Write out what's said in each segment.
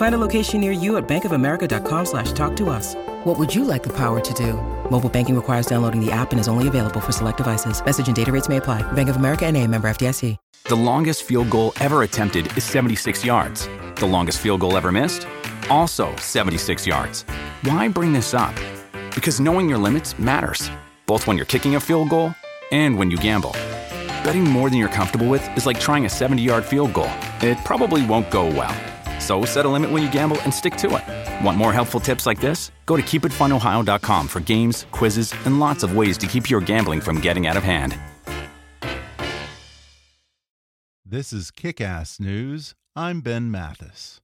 Find a location near you at bankofamerica.com slash talk to us. What would you like the power to do? Mobile banking requires downloading the app and is only available for select devices. Message and data rates may apply. Bank of America and a member FDIC. The longest field goal ever attempted is 76 yards. The longest field goal ever missed? Also 76 yards. Why bring this up? Because knowing your limits matters, both when you're kicking a field goal and when you gamble. Betting more than you're comfortable with is like trying a 70 yard field goal. It probably won't go well. So set a limit when you gamble and stick to it. Want more helpful tips like this? Go to keepitfunohio.com for games, quizzes, and lots of ways to keep your gambling from getting out of hand. This is Kick Ass News. I'm Ben Mathis.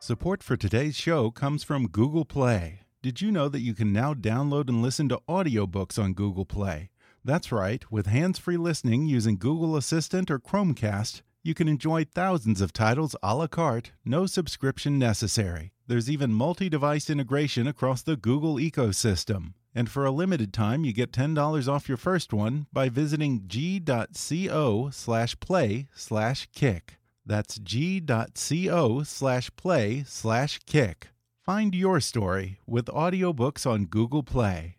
Support for today's show comes from Google Play. Did you know that you can now download and listen to audiobooks on Google Play? That's right, with hands free listening using Google Assistant or Chromecast, you can enjoy thousands of titles a la carte, no subscription necessary. There's even multi device integration across the Google ecosystem. And for a limited time, you get $10 off your first one by visiting g.co slash play slash kick. That's g.co slash play slash kick. Find your story with audiobooks on Google Play.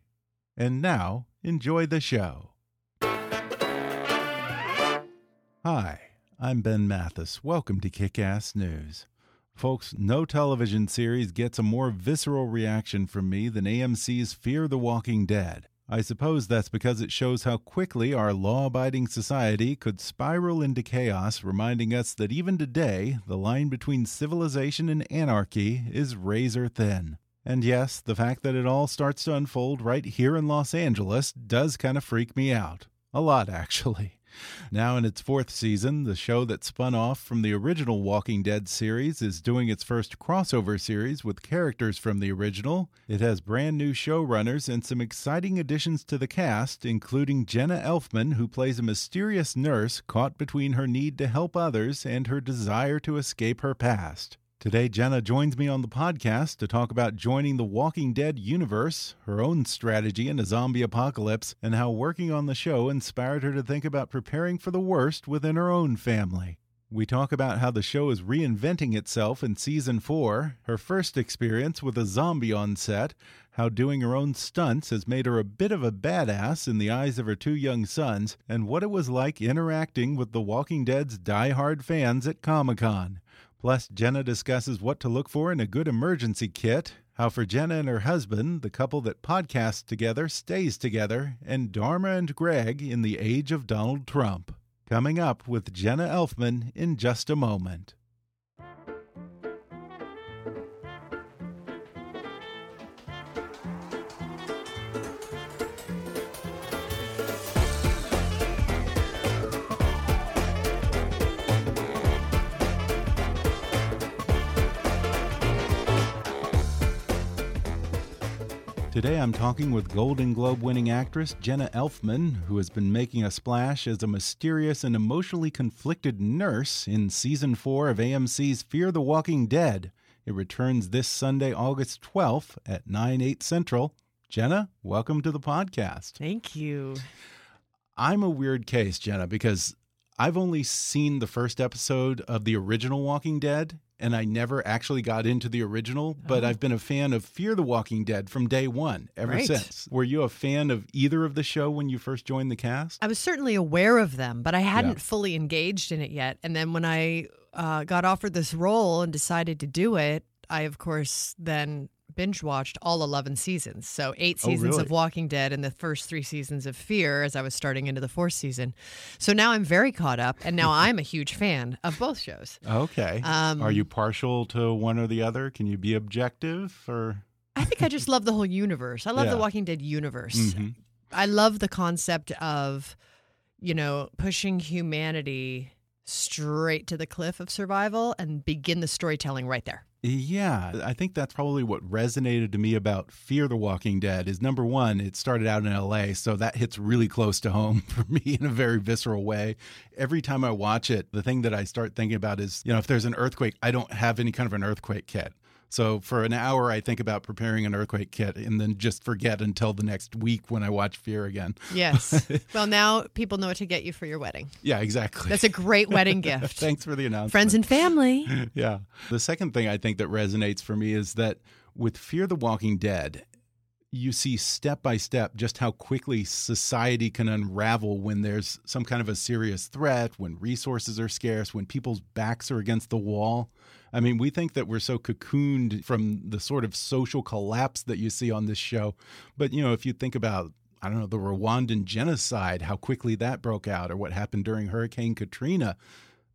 And now, enjoy the show. Hi, I'm Ben Mathis. Welcome to Kick Ass News. Folks, no television series gets a more visceral reaction from me than AMC's Fear the Walking Dead. I suppose that's because it shows how quickly our law abiding society could spiral into chaos, reminding us that even today, the line between civilization and anarchy is razor thin. And yes, the fact that it all starts to unfold right here in Los Angeles does kind of freak me out. A lot, actually. Now, in its fourth season, the show that spun off from the original Walking Dead series is doing its first crossover series with characters from the original. It has brand new showrunners and some exciting additions to the cast, including Jenna Elfman, who plays a mysterious nurse caught between her need to help others and her desire to escape her past. Today, Jenna joins me on the podcast to talk about joining the Walking Dead universe, her own strategy in a zombie apocalypse, and how working on the show inspired her to think about preparing for the worst within her own family. We talk about how the show is reinventing itself in season four, her first experience with a zombie on set, how doing her own stunts has made her a bit of a badass in the eyes of her two young sons, and what it was like interacting with The Walking Dead's die-hard fans at Comic Con. Plus, Jenna discusses what to look for in a good emergency kit, how for Jenna and her husband, the couple that podcasts together stays together, and Dharma and Greg in the age of Donald Trump. Coming up with Jenna Elfman in just a moment. Today I'm talking with Golden Globe winning actress Jenna Elfman, who has been making a splash as a mysterious and emotionally conflicted nurse in season 4 of AMC's Fear the Walking Dead. It returns this Sunday, August 12th at 9, 8 Central. Jenna, welcome to the podcast. Thank you. I'm a weird case, Jenna, because I've only seen the first episode of the original Walking Dead, and I never actually got into the original, but oh. I've been a fan of Fear the Walking Dead from day one ever right. since. Were you a fan of either of the show when you first joined the cast? I was certainly aware of them, but I hadn't yeah. fully engaged in it yet. And then when I uh, got offered this role and decided to do it, I, of course, then binge watched all 11 seasons. So, eight seasons oh, really? of Walking Dead and the first three seasons of Fear as I was starting into the fourth season. So now I'm very caught up, and now I'm a huge fan of both shows. Okay. Um, Are you partial to one or the other? Can you be objective or? I think I just love the whole universe. I love yeah. the Walking Dead universe. Mm-hmm. I love the concept of, you know, pushing humanity straight to the cliff of survival and begin the storytelling right there. Yeah, I think that's probably what resonated to me about Fear the Walking Dead is number one, it started out in LA, so that hits really close to home for me in a very visceral way. Every time I watch it, the thing that I start thinking about is, you know, if there's an earthquake, I don't have any kind of an earthquake kit. So for an hour, I think about preparing an earthquake kit and then just forget until the next week when I watch Fear again. Yes. well, now people know what to get you for your wedding. Yeah, exactly. That's a great wedding gift. Thanks for the announcement. Friends and family. yeah. The second thing I think that resonates for me is that with Fear the Walking Dead, you see step by step just how quickly society can unravel when there's some kind of a serious threat, when resources are scarce, when people's backs are against the wall. I mean, we think that we're so cocooned from the sort of social collapse that you see on this show. But, you know, if you think about, I don't know, the Rwandan genocide, how quickly that broke out, or what happened during Hurricane Katrina,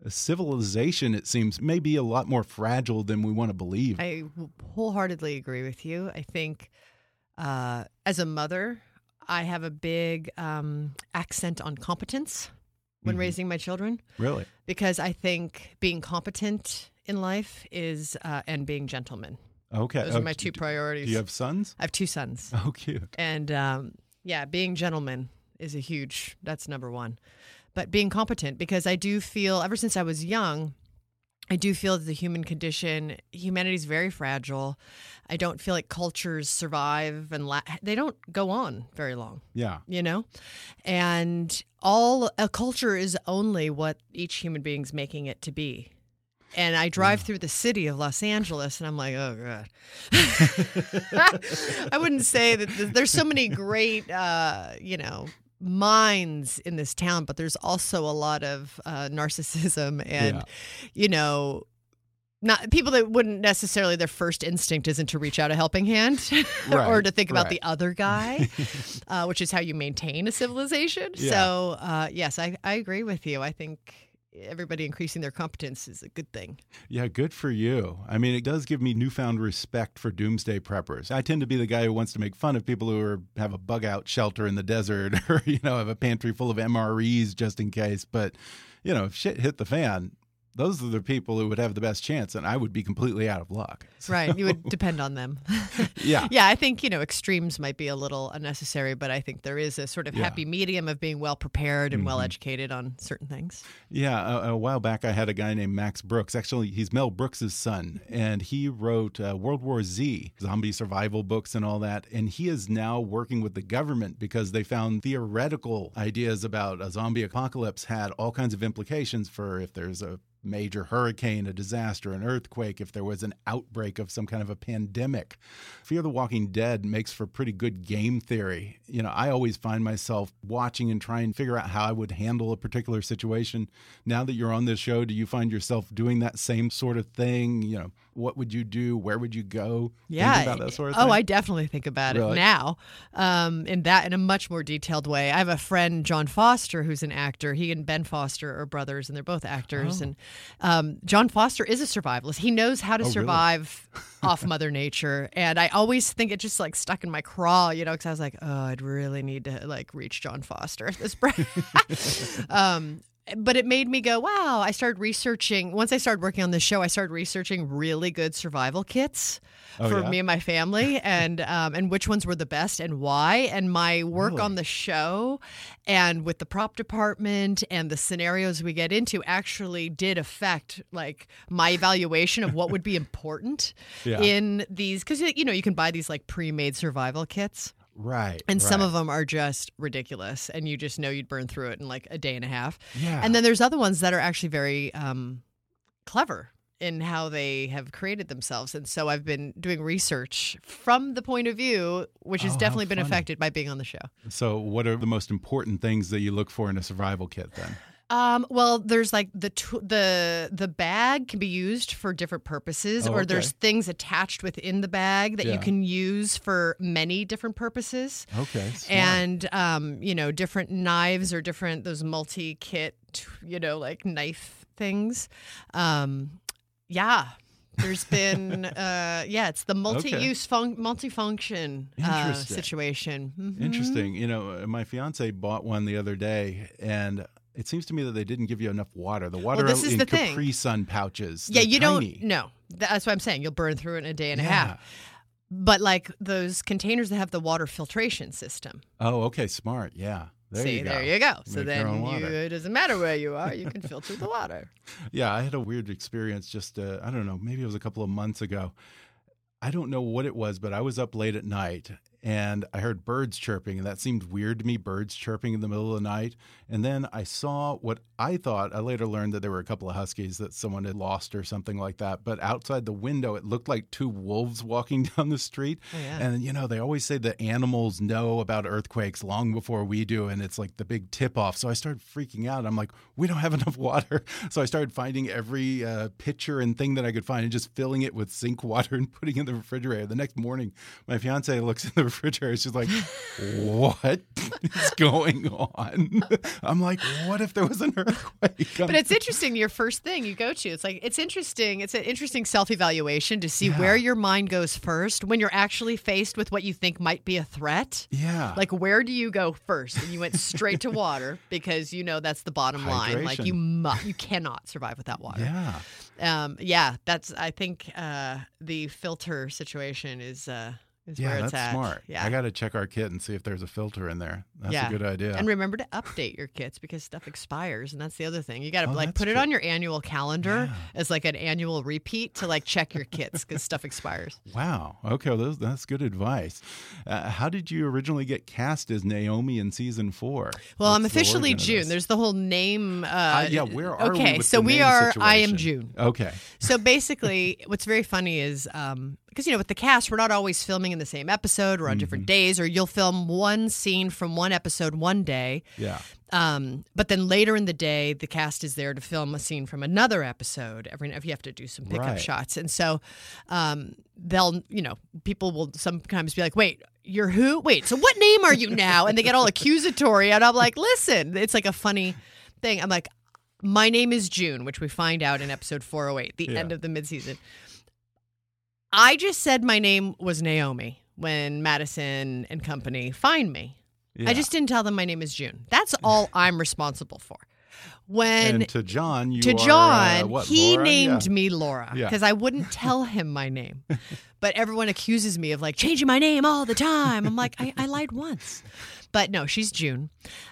civilization, it seems, may be a lot more fragile than we want to believe. I wholeheartedly agree with you. I think uh, as a mother, I have a big um, accent on competence when mm -hmm. raising my children. Really? Because I think being competent in life is uh, and being gentleman. Okay, those oh, are my two priorities. Do you have sons? I have two sons. Oh, cute. And um, yeah, being gentleman is a huge. That's number one. But being competent because I do feel ever since I was young. I do feel that the human condition, humanity is very fragile. I don't feel like cultures survive and la- they don't go on very long. Yeah. You know? And all a culture is only what each human being's making it to be. And I drive through the city of Los Angeles and I'm like, oh, God. I wouldn't say that there's so many great, uh, you know, minds in this town, but there's also a lot of uh, narcissism and, yeah. you know, not people that wouldn't necessarily their first instinct isn't to reach out a helping hand right, or to think about right. the other guy, uh, which is how you maintain a civilization. Yeah. So, uh, yes, I, I agree with you. I think everybody increasing their competence is a good thing. Yeah, good for you. I mean, it does give me newfound respect for doomsday preppers. I tend to be the guy who wants to make fun of people who are, have a bug out shelter in the desert or, you know, have a pantry full of MREs just in case. But, you know, if shit hit the fan, those are the people who would have the best chance, and I would be completely out of luck. So. Right. You would depend on them. yeah. Yeah. I think, you know, extremes might be a little unnecessary, but I think there is a sort of yeah. happy medium of being well prepared and mm -hmm. well educated on certain things. Yeah. A, a, while back, I had a guy named Max Brooks. Actually, he's Mel Brooks' son, and he wrote uh, World War Z, zombie survival books and all that. And he is now working with the government because they found theoretical ideas about a zombie apocalypse had all kinds of implications for if there's a major hurricane, a disaster, an earthquake, if there was an outbreak of some kind of a pandemic. Fear the Walking Dead makes for pretty good game theory. You know, I always find myself watching and trying to figure out how I would handle a particular situation. Now that you're on this show, do you find yourself doing that same sort of thing? You know, what would you do? Where would you go? Yeah. About that sort of oh, I definitely think about really? it now um, in that in a much more detailed way. I have a friend, John Foster, who's an actor. He and Ben Foster are brothers, and they're both actors. Oh. And um, John Foster is a survivalist. He knows how to oh, survive really? off Mother Nature. And I always think it just like stuck in my craw, you know, because I was like, oh, I'd really need to like reach John Foster at this point. um, but it made me go, wow. I started researching. Once I started working on this show, I started researching really good survival kits oh, for yeah? me and my family, and um, and which ones were the best and why. And my work really? on the show, and with the prop department and the scenarios we get into, actually did affect like my evaluation of what would be important yeah. in these. Because you know you can buy these like pre-made survival kits. Right. And right. some of them are just ridiculous, and you just know you'd burn through it in like a day and a half. Yeah. And then there's other ones that are actually very um, clever in how they have created themselves. And so I've been doing research from the point of view, which has oh, definitely been affected by being on the show. So, what are the most important things that you look for in a survival kit then? Um, well, there's like the the the bag can be used for different purposes, oh, or okay. there's things attached within the bag that yeah. you can use for many different purposes. Okay, smart. and um, you know, different knives or different those multi kit, you know, like knife things. Um, yeah, there's been uh, yeah it's the multi-use fun- multifunction uh, situation mm-hmm. interesting you know my fiance bought one the other day and it seems to me that they didn't give you enough water. The water this is in the thing. Capri Sun pouches. Yeah, you tiny. don't. No, that's what I'm saying. You'll burn through it in a day and a half. But like those containers that have the water filtration system. Oh, okay, smart. Yeah. There See, you go. there you go. So Make then you, it doesn't matter where you are, you can filter the water. Yeah, I had a weird experience just, uh, I don't know, maybe it was a couple of months ago. I don't know what it was, but I was up late at night and I heard birds chirping, and that seemed weird to me birds chirping in the middle of the night. And then I saw what I thought, I later learned that there were a couple of huskies that someone had lost or something like that. But outside the window, it looked like two wolves walking down the street. Oh, yeah. And, you know, they always say that animals know about earthquakes long before we do, and it's like the big tip off. So I started freaking out. I'm like, we don't have enough water. So I started finding every uh, pitcher and thing that I could find and just filling it with sink water and putting it in the refrigerator. The next morning, my fiance looks in the refrigerator. She's like, what is going on? I'm like, what if there was an earthquake? But it's interesting. Your first thing you go to, it's like it's interesting. It's an interesting self evaluation to see where your mind goes first when you're actually faced with what you think might be a threat. yeah. Like, where do you go first? And you went straight to water because you know that's the bottom line. Like, you mu- you cannot survive without water. yeah. Um, yeah, that's. I think uh, the filter situation is uh, is Yeah, where it's that's at. smart. Yeah, I got to check our kit and see if there's a filter in there. That's Yeah. a good idea. And remember to update your kits because stuff expires, and that's the other thing. You got to Oh, like that's put it on your annual calendar as like an annual repeat to like check your kits because stuff expires. Wow. Okay, well, those, that's good advice. Uh, how did you originally get cast as Naomi in season four? Well, I'm What's the officially of June. There's the whole name. Uh, Uh, yeah, where are we? okay, so the we are. I am? June. Okay. So basically, what's very funny is um, because you know with the cast, we're not always filming in the same episode. We're on different Mm-hmm. days, or you'll film one scene from one episode one day. Yeah. Um, but then later in the day, the cast is there to film a scene from another episode. Every if you have to do some pickup Right. shots, and so um, they'll you know people will sometimes be like, "Wait, you're who? Wait, so what name are you now?" And they get all accusatory, and I'm like, "Listen, it's like a funny thing." I'm like, "My name is June," which we find out in episode 408, the Yeah. end of the midseason. I just said my name was Naomi when Madison and company find me. Yeah. I just didn't tell them my name is June. That's all I'm responsible for. When and to John, you to are, John, uh, what, he Laura? named Yeah. me Laura Yeah. because I wouldn't tell him my name. but everyone accuses me of like changing my name all the time. I'm like, I, I lied once. But no, she's June.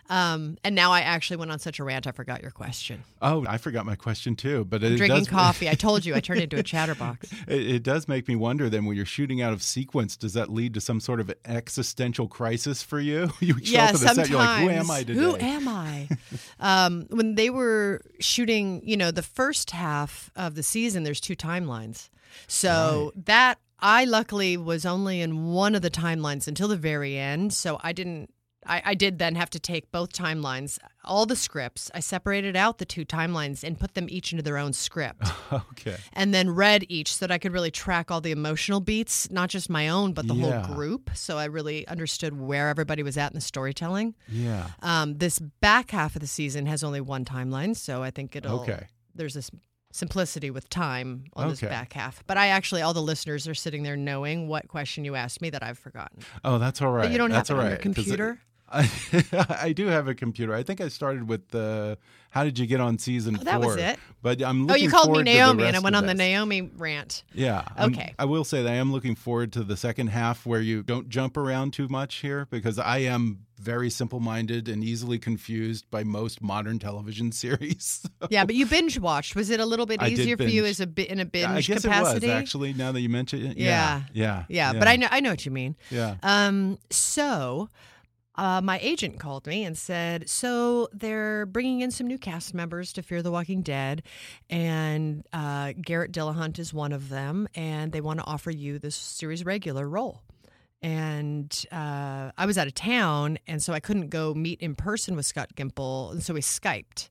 Um, and now I actually went on such a rant, I forgot your question. Oh, I forgot my question too. But it Drinking does, coffee. I told you I turned into a chatterbox. It, it does make me wonder. Then, when you're shooting out of sequence, does that lead to some sort of existential crisis for you? You show yeah, up at the sometimes. set, you're like, "Who am I today?" Who am I? um, when they were shooting, you know, the first half of the season, there's two timelines. So that I luckily was only in one of the timelines until the very end. So I didn't. I, I did then have to take both timelines, all the scripts. I separated out the two timelines and put them each into their own script okay. and then read each so that I could really track all the emotional beats, not just my own, but the Yeah. whole group. So I really understood where everybody was at in the storytelling. Yeah. Um, this back half of the season has only one timeline, so I think it'll. Okay. There's this simplicity with time on this back half. But I actually, all the listeners are sitting there knowing what question you asked me that I've forgotten. Oh, that's all right. you don't have that's it all on your computer? I, I do have a computer. I think I started with the How did you get on season Oh, that was it? But I'm Oh, you called me Naomi, and I went on the. Naomi rant. Yeah. I'm- Okay. I will say that I am looking forward to the second half where you don't jump around too much here because I am very simple minded and easily confused by most modern television series. Yeah, but you binge watched. Was it a little bit easier for you as a bit in a binge I guess capacity? it was actually now that you mention it. Yeah. Yeah. yeah, but I know I know what you mean. Yeah. Um, so uh, my agent called me and said, so they're bringing in some new cast members to Fear the Walking Dead, and uh, Garrett Dillahunt is one of them, and they want to offer you this series regular role. And uh, I was out of town, and so I couldn't go meet in person with Scott Gimple, and so we Skyped.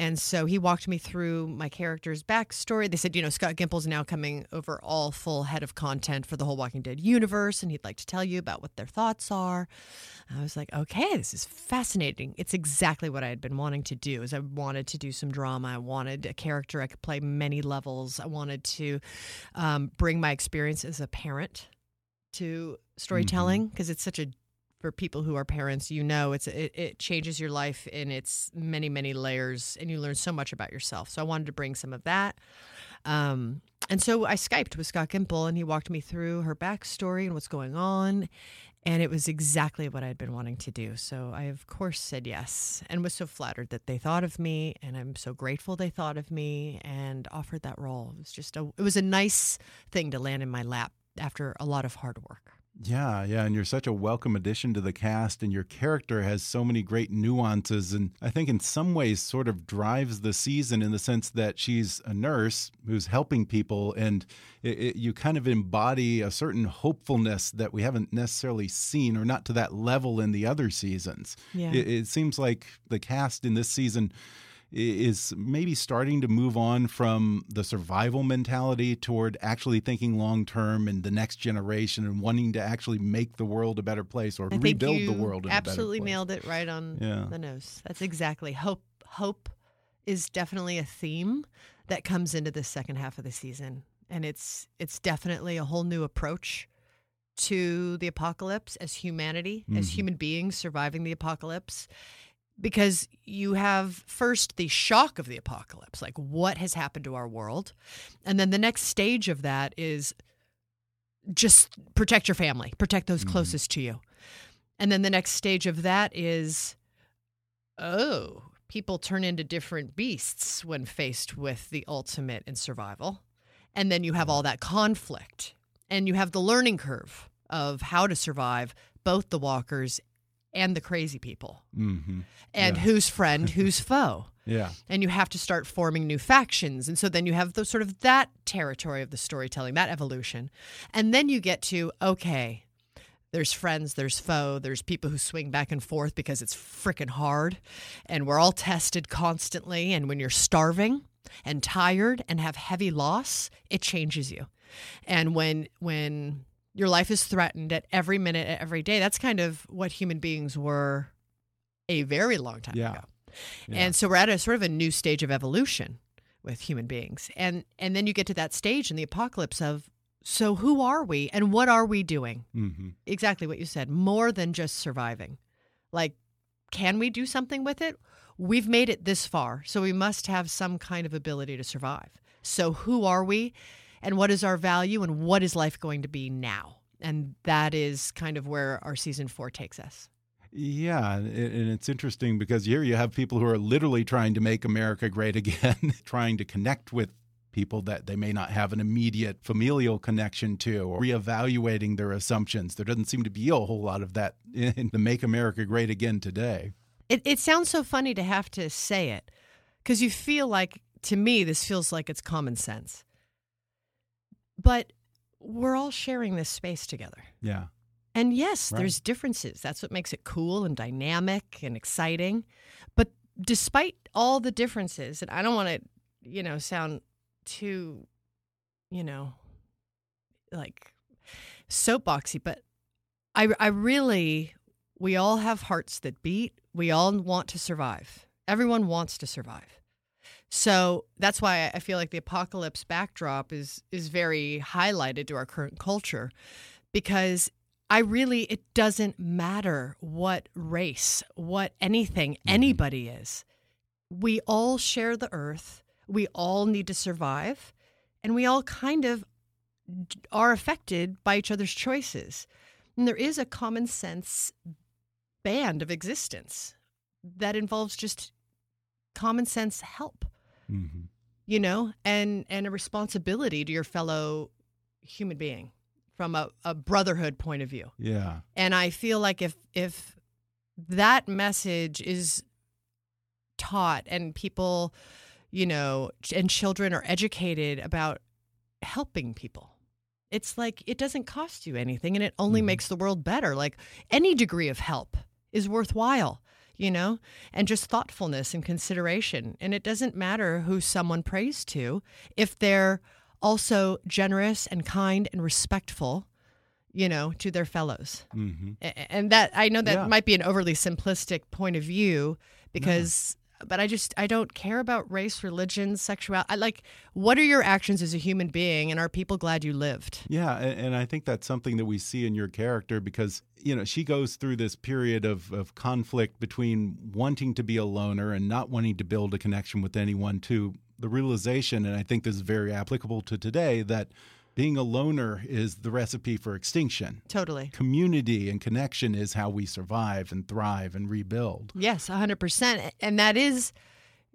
And so he walked me through my character's backstory. They said, you know, Scott Gimple's now coming over all full head of content for the whole Walking Dead universe, and he'd like to tell you about what their thoughts are. I was like, okay, this is fascinating. It's exactly what I had been wanting to do. Is I wanted to do some drama. I wanted a character I could play many levels. I wanted to um, bring my experience as a parent to storytelling because it's such a for people who are parents, you know it's it, it changes your life in its many many layers, and you learn so much about yourself. So I wanted to bring some of that. Um, and so I Skyped with Scott Gimple, and he walked me through her backstory and what's going on. And it was exactly what I'd been wanting to do. So I, of course, said yes and was so flattered that they thought of me. And I'm so grateful they thought of me and offered that role. It was just a, it was a nice thing to land in my lap after a lot of hard work. Yeah, yeah, and you're such a welcome addition to the cast, and your character has so many great nuances, and I think in some ways sort of drives the season in the sense that she's a nurse who's helping people, and it, it, you kind of embody a certain hopefulness that we haven't necessarily seen, or not to that level in the other seasons. Yeah. It, it seems like the cast in this season is maybe starting to move on from the survival mentality toward actually thinking long term and the next generation and wanting to actually make the world a better place or I rebuild the world. In absolutely a better place. nailed it right on Yeah. the nose. That's exactly hope. Hope is definitely a theme that comes into the second half of the season, and it's it's definitely a whole new approach to the apocalypse as humanity, as Mhm. human beings surviving the apocalypse. Because you have first the shock of the apocalypse, like what has happened to our world. And then the next stage of that is just protect your family, protect those Mhm. closest to you. And then the next stage of that is oh, people turn into different beasts when faced with the ultimate in survival. And then you have all that conflict and you have the learning curve of how to survive both the walkers and the crazy people. Hmm and Yeah. who's friend, who's foe. Yeah. and you have to start forming new factions. And so then you have the sort of that territory of the storytelling that evolution. And then you get to okay there's friends there's foe there's people who swing back and forth because it's freaking hard. And we're all tested constantly. And when you're starving and tired and have heavy loss it changes you. And when when your life is threatened at every minute at every day that's kind of what human beings were a very long time Yeah. ago Yeah. and so we're at a sort of a new stage of evolution with human beings. And and then you get to that stage in the apocalypse of so who are we and what are we doing? hmm Exactly what you said, more than just surviving. Like can we do something with it? We've made it this far, so we must have some kind of ability to survive. So who are we and what is our value and what is life going to be now? And that is kind of where our season 4 takes us. Yeah, and and it's interesting because here you have people who are literally trying to make America great again, trying to connect with people that they may not have an immediate familial connection to, or reevaluating their assumptions. There doesn't seem to be a whole lot of that in the Make America Great Again today. It, it sounds so funny to have to say it because you feel like, to me, this feels like it's common sense. But we're all sharing this space together. Yeah. And yes, Right. there's differences. That's what makes it cool and dynamic and exciting. But despite all the differences, and I don't want to, you know, sound too, you know, like soapboxy, but I, I really, we all have hearts that beat. We all want to survive. Everyone wants to survive. So that's why I feel like the apocalypse backdrop is is very highlighted to our current culture because I really it doesn't matter what race, what anything mm-hmm. anybody is. We all share the earth. We all need to survive and we all kind of are affected by each other's choices. And there is a common sense band of existence that involves just common sense help hmm you know and and a responsibility to your fellow human being from a, a brotherhood point of view Yeah. and i feel like if if that message is taught and people you know and children are educated about helping people it's like it doesn't cost you anything and it only Mhm. makes the world better like any degree of help is worthwhile you know and just thoughtfulness and consideration. And it doesn't matter who someone prays to if they're also generous and kind and respectful you know to their fellows. Hmm and that I know that Yeah. might be an overly simplistic point of view because but I just I don't care about race, religion, sexuality. I like what are your actions as a human being, and are people glad you lived? Yeah, and, and I think that's something that we see in your character because you know she goes through this period of of conflict between wanting to be a loner and not wanting to build a connection with anyone to the realization, and I think this is very applicable to today that being a loner is the recipe for extinction. Totally. Community and connection is how we survive and thrive and rebuild. Yes, 100%. And that is,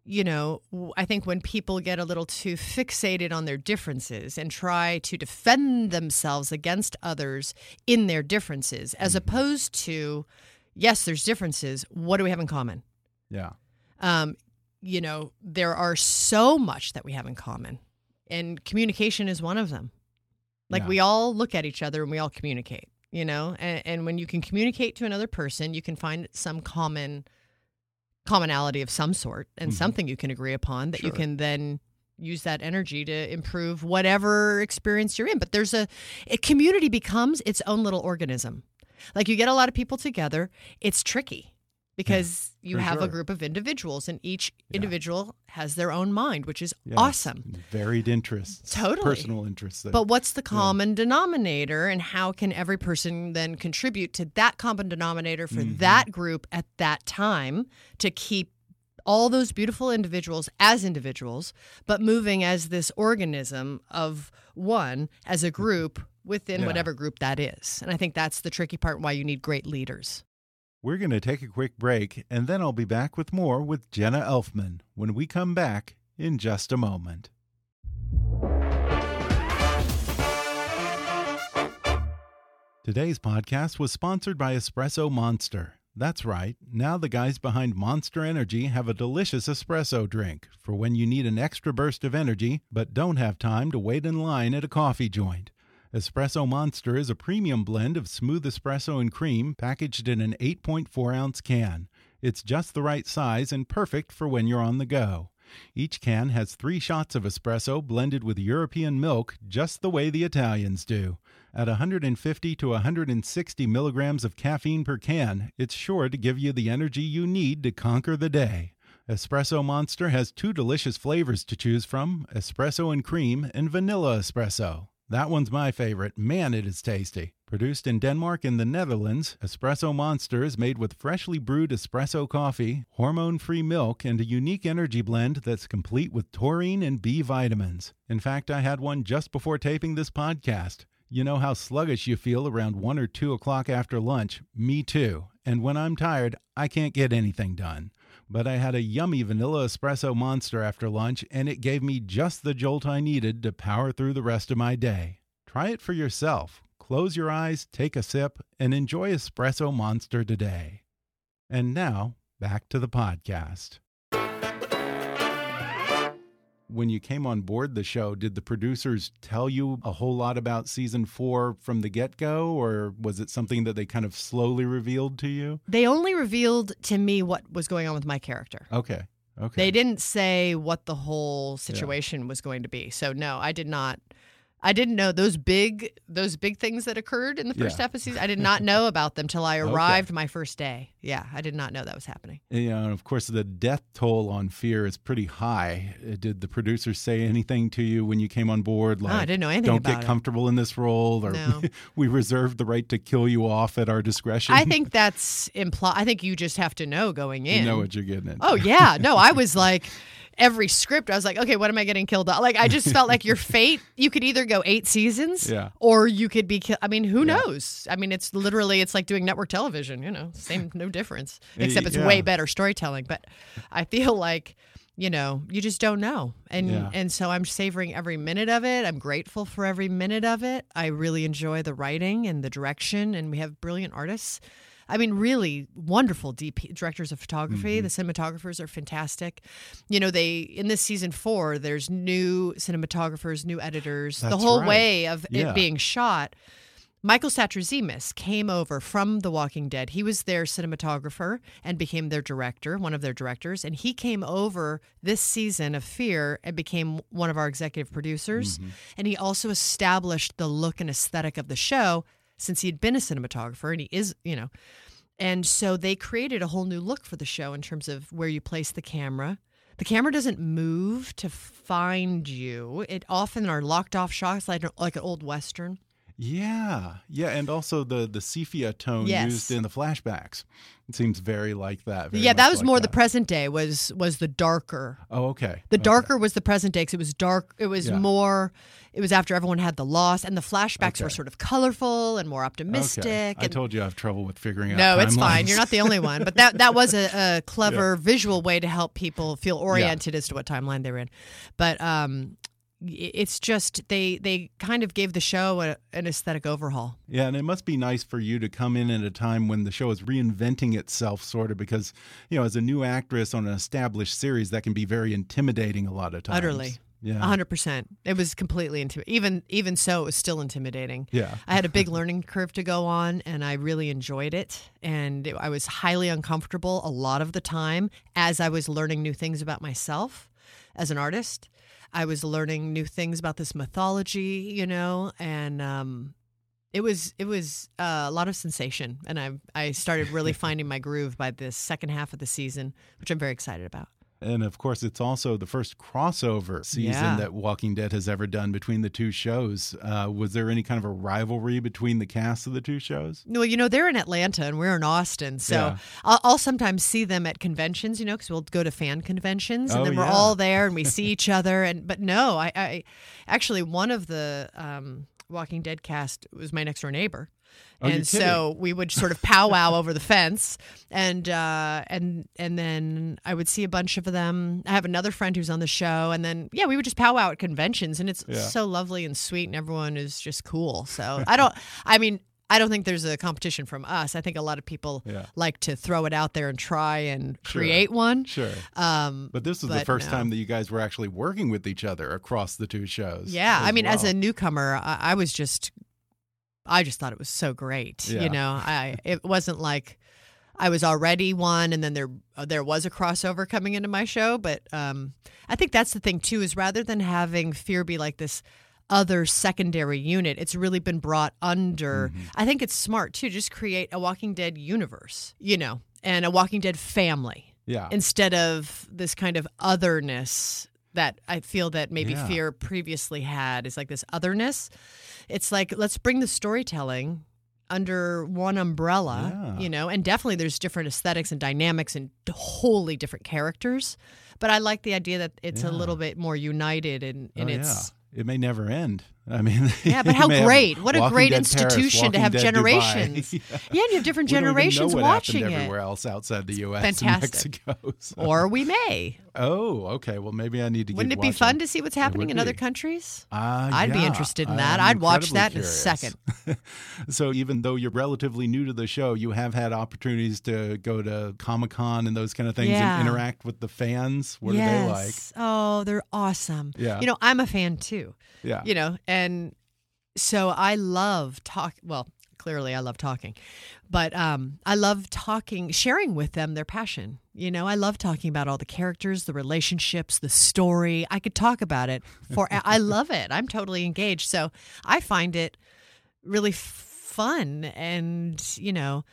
you know, I think when people get a little too fixated on their differences and try to defend themselves against others in their differences, as mm -hmm. opposed to, yes, there's differences. What do we have in common? Yeah. Um, you know, there are so much that we have in common, and communication is one of them. Like yeah. we all look at each other and we all communicate, you know? And, and when you can communicate to another person, you can find some common commonality of some sort and mm-hmm. something you can agree upon that sure. you can then use that energy to improve whatever experience you're in. But there's a, a community becomes its own little organism. Like you get a lot of people together, it's tricky because yeah, you have sure. a group of individuals and each yeah. individual has their own mind which is yes. awesome varied interests totally personal interests but what's the common yeah. denominator and how can every person then contribute to that common denominator for mm-hmm. that group at that time to keep all those beautiful individuals as individuals but moving as this organism of one as a group within whatever group that is and i think that's the tricky part why you need great leaders we're going to take a quick break, and then I'll be back with more with Jenna Elfman when we come back in just a moment. Today's podcast was sponsored by Espresso Monster. That's right, now the guys behind Monster Energy have a delicious espresso drink for when you need an extra burst of energy but don't have time to wait in line at a coffee joint. Espresso Monster is a premium blend of smooth espresso and cream packaged in an 8.4 ounce can. It's just the right size and perfect for when you're on the go. Each can has three shots of espresso blended with European milk, just the way the Italians do. At 150 to 160 milligrams of caffeine per can, it's sure to give you the energy you need to conquer the day. Espresso Monster has two delicious flavors to choose from espresso and cream and vanilla espresso. That one's my favorite. Man, it is tasty. Produced in Denmark and the Netherlands, Espresso Monster is made with freshly brewed espresso coffee, hormone free milk, and a unique energy blend that's complete with taurine and B vitamins. In fact, I had one just before taping this podcast. You know how sluggish you feel around 1 or 2 o'clock after lunch? Me too. And when I'm tired, I can't get anything done but I had a yummy vanilla espresso monster after lunch, and it gave me just the jolt I needed to power through the rest of my day. Try it for yourself. Close your eyes, take a sip, and enjoy Espresso Monster today. And now, back to the podcast when you came on board the show, did the producers tell you a whole lot about season four from the get go, or was it something that they kind of slowly revealed to you? They only revealed to me what was going on with my character. Okay. Okay. They didn't say what the whole situation yeah. was going to be. So, no, I did not I didn't know those big those big things that occurred in the first yeah. episode. I did not know about them till I arrived okay. my first day. Yeah, I did not know that was happening. Yeah, and of course the death toll on Fear is pretty high. Uh, did the producers say anything to you when you came on board? Like, oh, I didn't know anything. Don't get comfortable it. in this role, or no. we reserve the right to kill you off at our discretion. I think that's implied. I think you just have to know going in. You know what you're getting into. Oh yeah, no, I was like every script, I was like, okay, what am I getting killed on? Like, I just felt like your fate, you could either go eight seasons yeah. or you could be killed. I mean, who yeah. knows? I mean, it's literally, it's like doing network television, you know, same, no difference, except it's yeah. way better storytelling. But I feel like, you know, you just don't know. And and so I'm savoring every minute of it. I'm grateful for every minute of it. I really enjoy the writing and the direction and we have brilliant artists. I mean, really wonderful DP directors of photography. Mm-hmm. The cinematographers are fantastic. You know, they in this season four, there's new cinematographers, new editors. That's the whole right. way of yeah. it being shot. Michael Satrazemis came over from The Walking Dead. He was their cinematographer and became their director, one of their directors. And he came over this season of Fear and became one of our executive producers. Mm-hmm. And he also established the look and aesthetic of the show since he had been a cinematographer and he is, you know. And so they created a whole new look for the show in terms of where you place the camera. The camera doesn't move to find you. It often are locked off shots like like an old western. Yeah, yeah, and also the the sepia tone Yes. used in the flashbacks. It seems very like that. very yeah, that was like more the present day was was the darker. Oh, okay. The okay. darker was the present day 'cause it was dark. It was Yeah. more. It was after everyone had the loss, and the flashbacks were sort of colorful and more optimistic. Okay. I told you I have trouble with figuring out. No, it's fine. You're not the only one. But that that was a, a clever visual way to help people feel oriented as to what timeline they were in. But um, it's just they they kind of gave the show a, an aesthetic overhaul. Yeah, and it must be nice for you to come in at a time when the show is reinventing itself, sort of, because you know, as a new actress on an established series, that can be very intimidating a lot of times. Utterly. Yeah. Hundred percent. It was completely intimidating. Even even so, it was still intimidating. Yeah. I had a big learning curve to go on, and I really enjoyed it. And it, I was highly uncomfortable a lot of the time as I was learning new things about myself as an artist. I was learning new things about this mythology, you know, and um, it was it was uh, a lot of sensation. And I I started really finding my groove by the second half of the season, which I'm very excited about. And of course, it's also the first crossover season Yeah. that Walking Dead has ever done between the two shows. Uh, was there any kind of a rivalry between the casts of the two shows? Well, you know, they're in Atlanta and we're in Austin. So Yeah. I'll, I'll sometimes see them at conventions, you know, because we'll go to fan conventions and Oh, then we're yeah. all there and we see each other. And But no, I, I actually, one of the um, Walking Dead cast was my next door neighbor. Oh, and so we would sort of powwow over the fence, and uh, and and then I would see a bunch of them. I have another friend who's on the show, and then yeah, we would just powwow at conventions, and it's Yeah. so lovely and sweet, and everyone is just cool. So I don't, I mean, I don't think there's a competition from us. I think a lot of people Yeah. like to throw it out there and try and Sure. create one. Sure. Um, But this was the first no. time that you guys were actually working with each other across the two shows. Yeah, I mean, as a newcomer, I, I was just, I just thought it was so great. Yeah. You know, I it wasn't like I was already one, and then there uh, there was a crossover coming into my show. But um, I think that's the thing too is rather than having fear be like this other secondary unit, it's really been brought under. Mm-hmm. I think it's smart too. Just create a Walking Dead universe, you know, and a Walking Dead family yeah. instead of this kind of otherness that I feel that maybe Yeah. fear previously had is like this otherness. It's like let's bring the storytelling under one umbrella, Yeah. you know, and definitely there's different aesthetics and dynamics and wholly different characters. But I like the idea that it's a little bit more united in, in oh, its yeah. It may never end. I mean, Yeah, but how great. What a great Dead Paris, institution to have generations. yeah. Yeah, and you have different We don't even know generations watching it. everywhere else outside the U.S. Fantastic. Mexico. so- Or we may. oh, okay. Well, maybe I need to. Wouldn't it be fun to see what's happening would in other countries? Uh, I'd be interested in I that. am I'd watch that in a second. so even though you're relatively new to the show, you have had opportunities to go to Comic Con and those kind of things Yeah. and interact with the fans. What are they like? Oh, they're awesome. Yeah. You know, I'm a fan too. Yeah. You know, and so I love talk. Well, clearly I love talking, but um, I love talking, sharing with them their passion. You know, I love talking about all the characters, the relationships, the story. I could talk about it for. I love it. I'm totally engaged. So I find it really fun, and you know.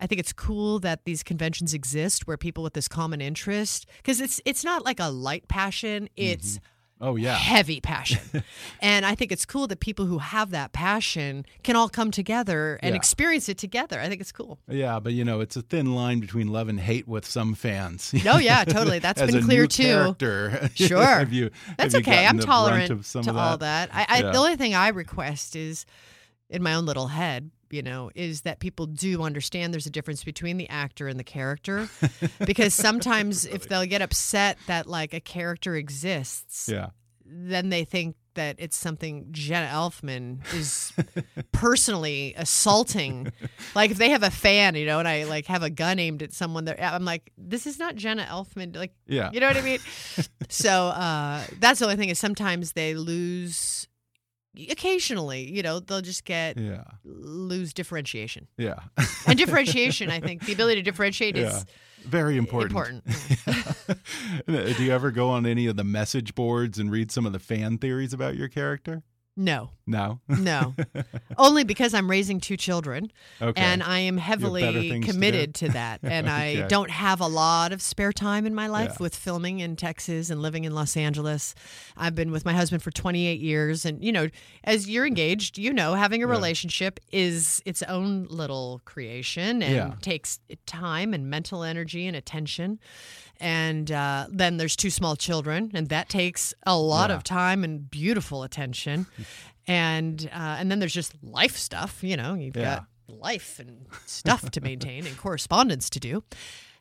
I think it's cool that these conventions exist where people with this common interest because it's it's not like a light passion it's Oh yeah. heavy passion. and I think it's cool that people who have that passion can all come together and Yeah. experience it together. I think it's cool. Yeah, but you know, it's a thin line between love and hate with some fans. No, yeah, totally. That's been clear too. Character. Sure. have you, That's have okay. I'm tolerant of some to of all that. I, I Yeah. the only thing I request is in my own little head, you know, is that people do understand there's a difference between the actor and the character. because sometimes if they'll get upset that like a character exists, Yeah. then they think that it's something Jenna Elfman is personally assaulting. like if they have a fan, you know, and I like have a gun aimed at someone, there, I'm like, this is not Jenna Elfman. Like, Yeah. you know what I mean? so uh, that's the only thing is sometimes they lose. Occasionally, you know, they'll just get Yeah. lose differentiation, Yeah. and differentiation. I think the ability to differentiate yeah. is Very important. important. Do you ever go on any of the message boards and read some of the fan theories about your character? No, No. no. Only because I'm raising two children Okay. and I am heavily things to committed to, that. And I don't have a lot of spare time in my life Yeah. with filming in Texas and living in Los Angeles. I've been with my husband for 28 years. And, you know, as you're engaged, you know, having a Yeah. relationship is its own little creation and Yeah. takes time and mental energy and attention. And uh, then there's two small children, and that takes a lot Yeah. of time and beautiful attention. and uh, and then there's just life stuff. You know, you've Yeah. got life and stuff to maintain and correspondence to do.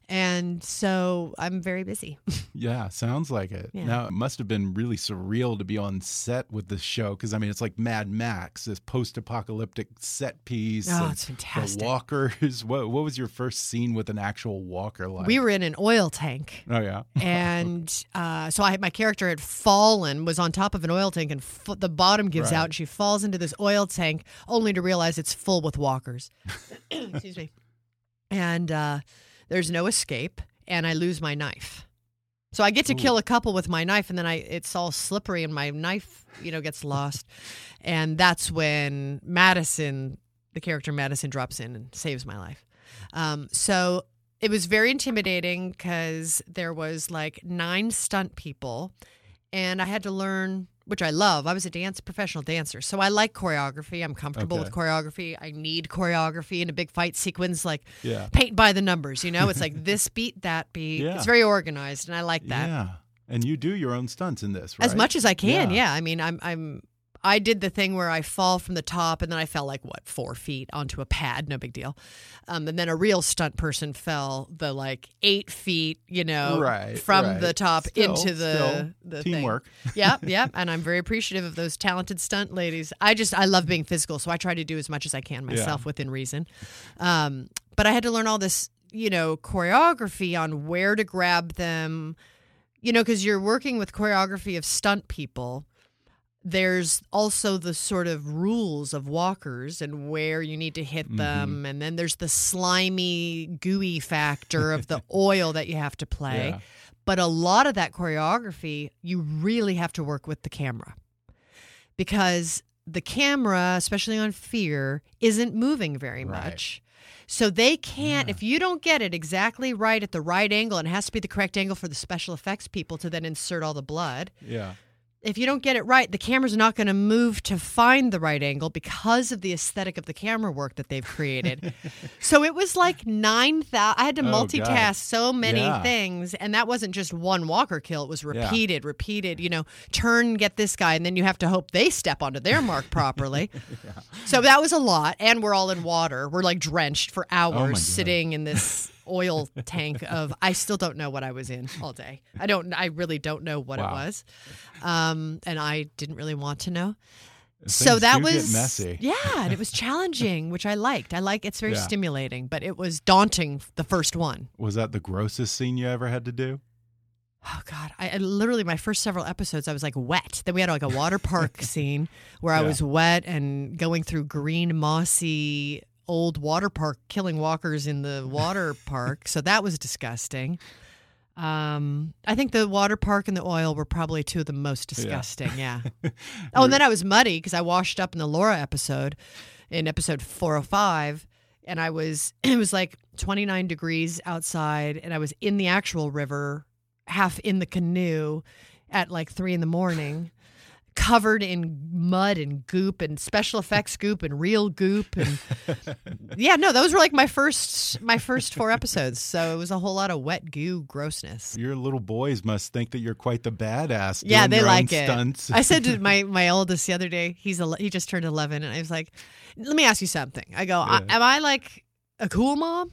And so I'm very busy. Yeah, sounds like it. Yeah. Now, it must have been really surreal to be on set with this show because, I mean, it's like Mad Max, this post apocalyptic set piece. Oh, it's fantastic. The walkers. What, what was your first scene with an actual walker like? we were in an oil tank. Oh, yeah. and uh, so I, my character had fallen, was on top of an oil tank, and f- the bottom gives Right. out, and she falls into this oil tank, only to realize it's full with walkers. Excuse me. And uh, there's no escape, and I lose my knife. So I get to Ooh. kill a couple with my knife, and then I it's all slippery, and my knife, you know, gets lost. and that's when Madison, the character Madison, drops in and saves my life. Um, so it was very intimidating because there was like nine stunt people, and I had to learn, which I love. I was a dance professional dancer, so I like choreography. I'm comfortable Okay. with choreography. I need choreography in a big fight sequence, like Yeah. paint by the numbers. You know, it's like this beat, that beat. Yeah. It's very organized, and I like that Yeah. And you do your own stunts in this, right? as much as I can. Yeah. Yeah. I mean, I'm I'm I did the thing where I fall from the top and then I fell like what four feet onto a pad, no big deal. Um, and then a real stunt person fell the like eight feet, you know, Right, from right. the top Still- into the the teamwork. Thing. Yep, yeah. And I'm very appreciative of those talented stunt ladies. I just I love being physical, so I try to do as much as I can myself within reason. Um, but I had to learn all this, you know, choreography on where to grab them you know, because you're working with choreography of stunt people. There's also the sort of rules of walkers and where you need to hit mm-hmm. them. And then there's the slimy, gooey factor of the oil that you have to play. Yeah. But a lot of that choreography, you really have to work with the camera because the camera, especially on Fear, isn't moving very Right. much. So they can't, if you don't get it exactly right at the right angle, and it has to be the correct angle for the special effects people to then insert all the blood. Yeah. If you don't get it right, the camera's not going to move to find the right angle because of the aesthetic of the camera work that they've created. so it was like 9,000. I had to Oh, God. multitask so many Yeah. things. And that wasn't just one walker kill, it was Yeah. repeated, repeated. You know, turn, get this guy, and then you have to hope they step onto their mark properly. So that was a lot. And we're all in water. We're like drenched for oh, hours Oh, sitting in this oil tank of I still don't know what I was in all day. I don't I really don't know what it was. Um and I didn't really want to know. so that was messy. Yeah, and it was challenging, which I liked. I like it's very Yeah. stimulating, but it was daunting the first one. Was that the grossest scene you ever had to do? Oh God! I, I literally my first several episodes I was like wet. Then we had like a water park scene where I was wet and going through green mossy old water park, killing walkers in the water park. So that was disgusting. Um, I think the water park and the oil were probably two of the most disgusting. Yeah. oh, and then I was muddy because I washed up in the Laura episode, in episode four hundred five, and I was it was like twenty nine degrees outside, and I was in the actual river, half in the canoe, at like three in the morning. Covered in mud and goop and special effects goop and real goop and yeah, no, those were like my first my first four episodes. So it was a whole lot of wet goo grossness. Your little boys must think that you're quite the badass. Yeah, they like it. Stunts. I said to my my oldest the other day, he's ele- he just turned eleven, and I was like, "Let me ask you something." I go, I, "Am I like a cool mom,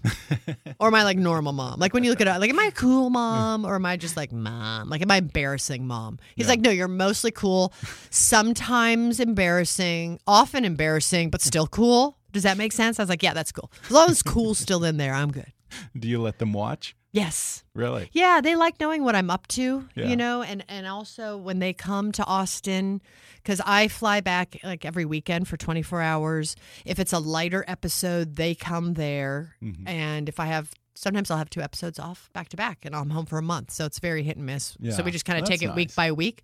or am I like normal mom? Like when you look at it, like, am I a cool mom, or am I just like mom? Like, am I embarrassing mom?" He's Yeah. like, "No, you're mostly cool, sometimes embarrassing, often embarrassing, but still cool." Does that make sense? I was like, "Yeah, that's cool. As long as cool's still in there, I'm good." do you let them watch? Yes. Really? Yeah, they like knowing what I'm up to, Yeah. you know, and and also when they come to Austin cuz I fly back like every weekend for 24 hours. If it's a lighter episode, they come there. Mm-hmm. And if I have Sometimes I'll have two episodes off back to back and I'm home for a month. So it's very hit and miss. Yeah, so we just kind of take it week by week.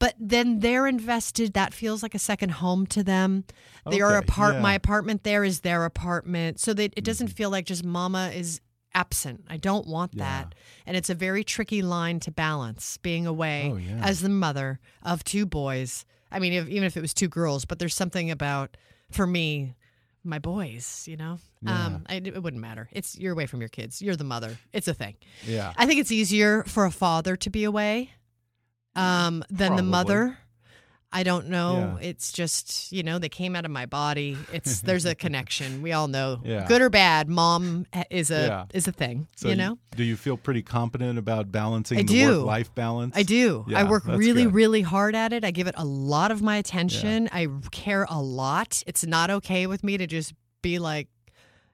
But then they're invested. That feels like a second home to them. Their Okay, apart yeah. my apartment there is their apartment. So that it doesn't Mm-hmm. feel like just mama is absent. I don't want that. And it's a very tricky line to balance being away Oh, yeah. as the mother of two boys. I mean, if, even if it was two girls, but there's something about for me my boys, you know? Um, I, it wouldn't matter. It's you're away from your kids. You're the mother. It's a thing. Yeah. I think it's easier for a father to be away um, than the mother. I don't know. Yeah. It's just you know they came out of my body. It's there's a connection. We all know, Yeah. good or bad. Mom is a Yeah. is a thing. So you know. do you feel pretty competent about balancing I the do. work life balance? I do. I work really, good. really hard at it. I give it a lot of my attention. I care a lot. It's not okay with me to just be like,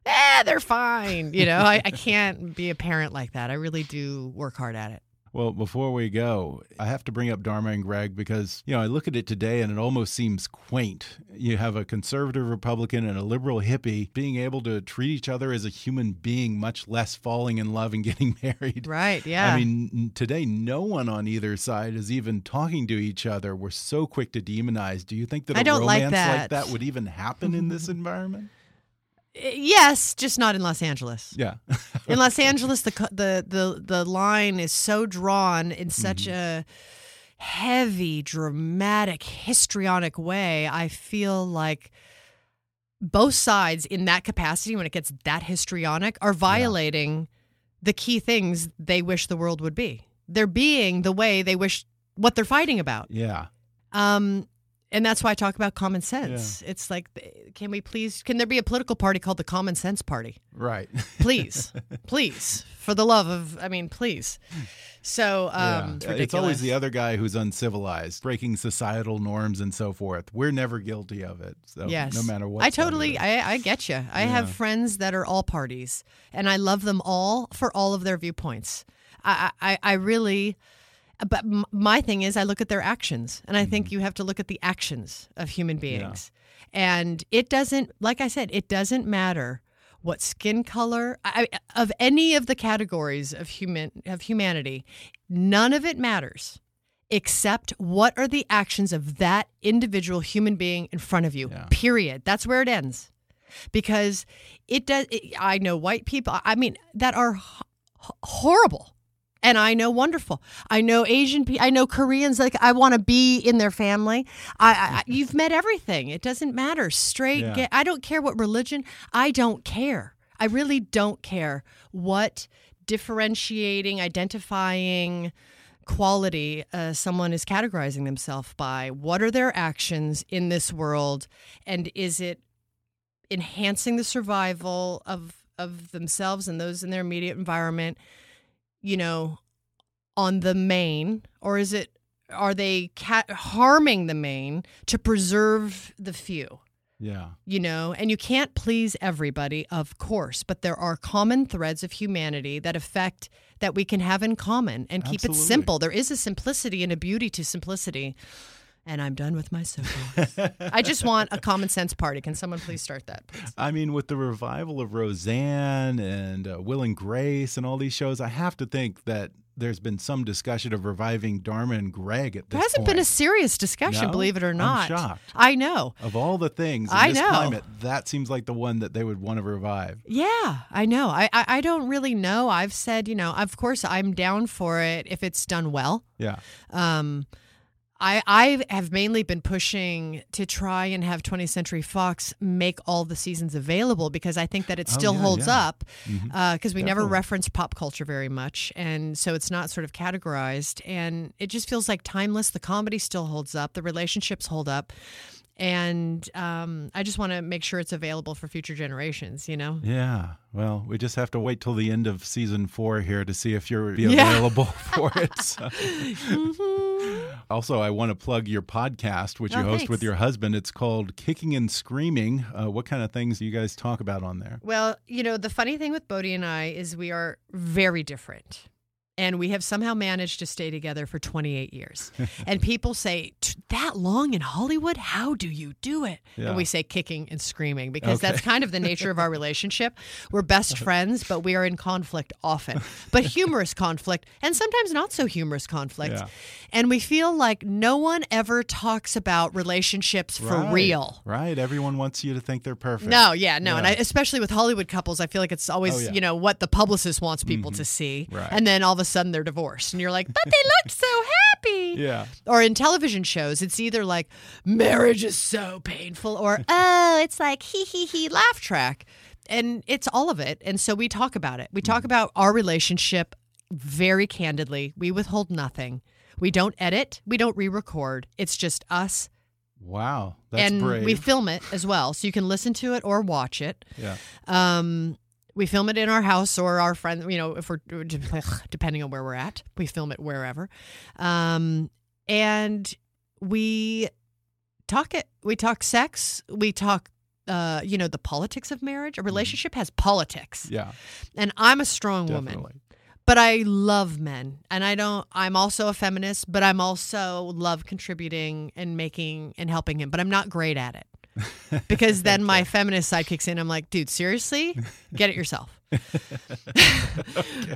eh, they're fine. You know, I, I can't be a parent like that. I really do work hard at it. Well, before we go, I have to bring up Dharma and Greg because, you know, I look at it today and it almost seems quaint. You have a conservative Republican and a liberal hippie being able to treat each other as a human being, much less falling in love and getting married. Right. Yeah. I mean, today, no one on either side is even talking to each other. We're so quick to demonize. Do you think that a I don't like romance like that. that would even happen in this environment? Yes, just not in Los Angeles. Yeah. In Los Angeles, the the the the line is so drawn in such Mm-hmm. a heavy, dramatic, histrionic way. I feel like both sides, in that capacity, when it gets that histrionic, are violating the key things they wish the world would be. They're being the way they wish what they're fighting about. yeah. Um, and that's why I talk about common sense. It's like, can we please? Can there be a political party called the Common Sense Party? Right. please, please, for the love of, I mean, please. So, um, it's Yeah. It's always the other guy who's uncivilized, breaking societal norms and so forth. We're never guilty of it. So Yes, no matter what. I totally. I, I get you. I have friends that are all parties, and I love them all for all of their viewpoints. I, I, I really. But m- my thing is, I look at their actions, and I Mm-hmm. think you have to look at the actions of human beings. And it doesn't, like I said, it doesn't matter what skin color I, of any of the categories of human of humanity. None of it matters except what are the actions of that individual human being in front of you. Yeah. Period. That's where it ends. Because it does. It, I know white people. I mean that are h- horrible. And I know wonderful. I know Asian people. I know Koreans. Like I want to be in their family. I, I you've met everything. It doesn't matter. Straight, Yeah. gay. I don't care what religion. I don't care. I really don't care what differentiating, identifying quality uh, someone is categorizing themselves by. What are their actions in this world, and is it enhancing the survival of of themselves and those in their immediate environment? You know, on the main, or is it are they ca- harming the main to preserve the few? Yeah. you know, and you can't please everybody, of course, but there are common threads of humanity that affect that we can have in common and keep Absolutely. it simple. There is a simplicity and a beauty to simplicity. And I'm done with my soapbox. I just want a common sense party. Can someone please start that, please? I mean, with the revival of Roseanne and uh, Will and Grace and all these shows, I have to think that there's been some discussion of reviving Dharma and Greg at this There hasn't been a serious discussion, No? believe it or I'm not. shocked. I know. Of all the things in I this know. climate, that seems like the one that they would want to revive. Yeah, I know. I, I I don't really know. I've said, you know, of course I'm down for it if it's done well. Yeah. Um, I I have mainly been pushing to try and have 20th Century Fox make all the seasons available because I think that it Oh, still yeah, holds yeah. up mm-hmm. uh, because we never reference pop culture very much, and so it's not sort of categorized, and it just feels like timeless. The comedy still holds up, the relationships hold up. And um, I just want to make sure it's available for future generations, you know? Yeah. Well, we just have to wait till the end of season four here to see if you're be Yeah. available for it. So- mm-hmm. Also, I want to plug your podcast, which you Oh, host with your husband. It's called Kicking and Screaming. Uh, what kind of things do you guys talk about on there? Well, you know, the funny thing with Bodhi and I is we are very different. and we have somehow managed to stay together for 28 years. and people say, "That long in Hollywood? How do you do it?" Yeah. And we say kicking and screaming because Okay. that's kind of the nature of our relationship. We're best friends, but we are in conflict often. But humorous conflict and sometimes not so humorous conflict. Yeah. And we feel like no one ever talks about relationships for Right, real. Right. Everyone wants you to think they're perfect. No, yeah, no, and I, especially with Hollywood couples, I feel like it's always Oh, yeah. Mm-hmm. you know what the publicist wants people to see, Right. and then all of a sudden they're divorced, and you're like, but they looked so happy. Yeah. Or in television shows, it's either like marriage is so painful, or oh, it's like hee hee hee laugh track, and it's all of it. And so we talk about it. We talk about our relationship very candidly. We withhold nothing. We don't edit. We don't re-record. It's just us Wow. That's and brave. we film it as well, so you can listen to it or watch it. yeah. Um, we film it in our house or our friend, you know, if we're depending on where we're at, we film it wherever. Um, and we talk it. We talk sex. We talk. Uh, you know the politics of marriage. A relationship has politics, Yeah. and I'm a strong woman but I love men, and I don't. I'm also a feminist, but I'm also love contributing and making and helping him. But I'm not great at it because then my feminist side kicks in. I'm like, dude, seriously, get it yourself.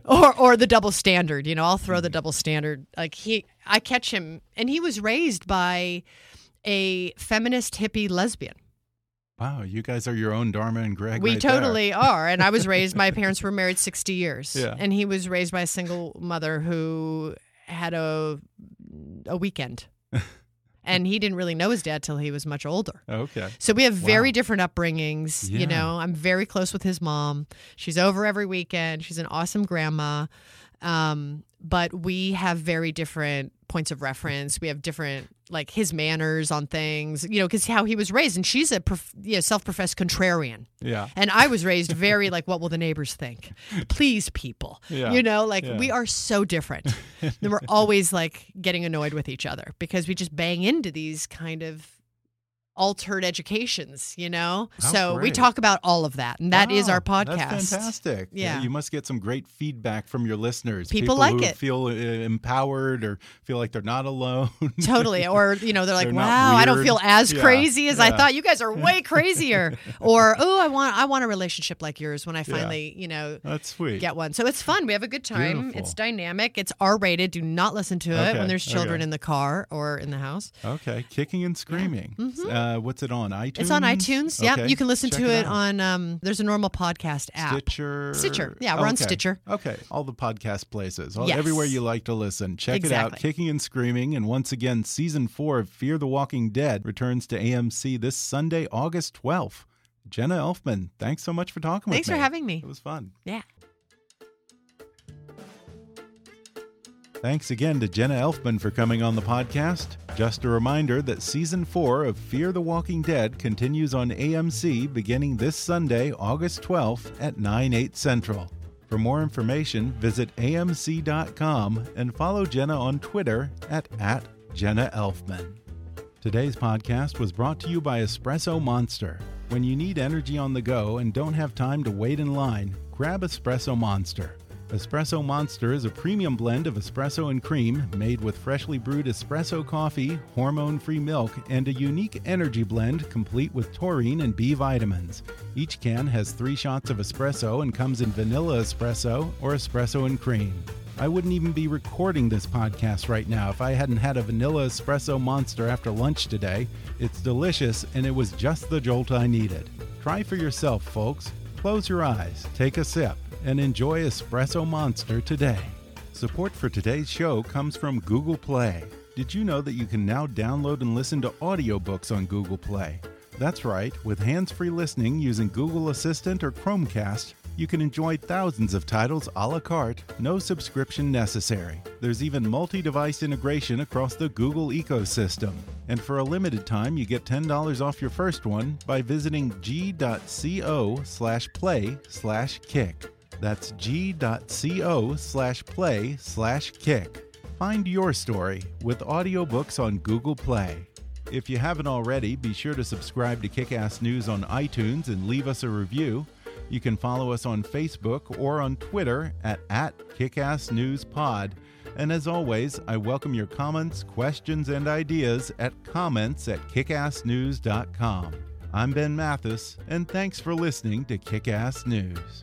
Or or the double standard. You know, I'll throw the Mm-hmm. double standard. Like he, I catch him, and he was raised by a feminist hippie lesbian. Wow. You guys are your own Dharma and Greg. We right there. totally are. And I was raised, my parents were married 60 years. Yeah. And he was raised by a single mother who had a, a weekend. and he didn't really know his dad till he was much older. Okay. So we have very Wow. different upbringings. Yeah. You know, I'm very close with his mom. She's over every weekend. She's an awesome grandma. Um, but we have very different points of reference. We have different, like his manners on things, you know, because how he was raised. And she's a prof- you know, self professed contrarian. Yeah. And I was raised very like, what will the neighbors think? Please, people. Yeah. You know, like Yeah. we are so different. and we're always like getting annoyed with each other because we just bang into these kind of altered educations, you know? How so we talk about all of that. And that is Wow, our podcast. That's fantastic. Yeah. You must get some great feedback from your listeners. People like who it. feel uh, empowered or feel like they're not alone. Totally. Or, you know, they're like, They're wow, I don't feel as Yeah, crazy as I thought. You guys are way crazier. or, oh, I want I want a relationship like yours when I finally, you know, That's sweet. get one. So it's fun. We have a good time. Beautiful. It's dynamic. It's R rated. Do not listen to it Okay, when there's children okay. in the car or in the house. Okay. Kicking and screaming. Uh, what's it on? iTunes? It's on iTunes. Yeah, Okay, you can listen check to it, out. on. Um, there's a normal podcast app. Stitcher. Stitcher. Yeah, we're on Stitcher. Okay, all the podcast places, all, Yes. everywhere you like to listen. Check it out. Kicking and Screaming. And once again, season four of Fear the Walking Dead returns to AMC this Sunday, August 12th. Jenna Elfman, thanks so much for talking Thanks with me. Thanks for having me. It was fun. Yeah. Thanks again to Jenna Elfman for coming on the podcast. Just a reminder that season four of Fear the Walking Dead continues on AMC beginning this Sunday, August 12th at 9, 8 central. For more information, visit amc.com and follow Jenna on Twitter at, at Jenna Elfman. Today's podcast was brought to you by Espresso Monster. When you need energy on the go and don't have time to wait in line, grab Espresso Monster. Espresso Monster is a premium blend of espresso and cream made with freshly brewed espresso coffee, hormone free milk, and a unique energy blend complete with taurine and B vitamins. Each can has three shots of espresso and comes in vanilla espresso or espresso and cream. I wouldn't even be recording this podcast right now if I hadn't had a vanilla espresso monster after lunch today. It's delicious and it was just the jolt I needed. Try for yourself, folks. Close your eyes, take a sip, and enjoy Espresso Monster today. Support for today's show comes from Google Play. Did you know that you can now download and listen to audiobooks on Google Play? That's right, with hands free listening using Google Assistant or Chromecast, you can enjoy thousands of titles a la carte, no subscription necessary. There's even multi device integration across the Google ecosystem. And for a limited time, you get $10 off your first one by visiting g.co slash play slash kick. That's g.co slash play slash kick. Find your story with audiobooks on Google Play. If you haven't already, be sure to subscribe to Kickass News on iTunes and leave us a review. You can follow us on Facebook or on Twitter at, at KickassNewsPod. And as always, I welcome your comments, questions, and ideas at comments at kickassnews.com. I'm Ben Mathis, and thanks for listening to Kickass News.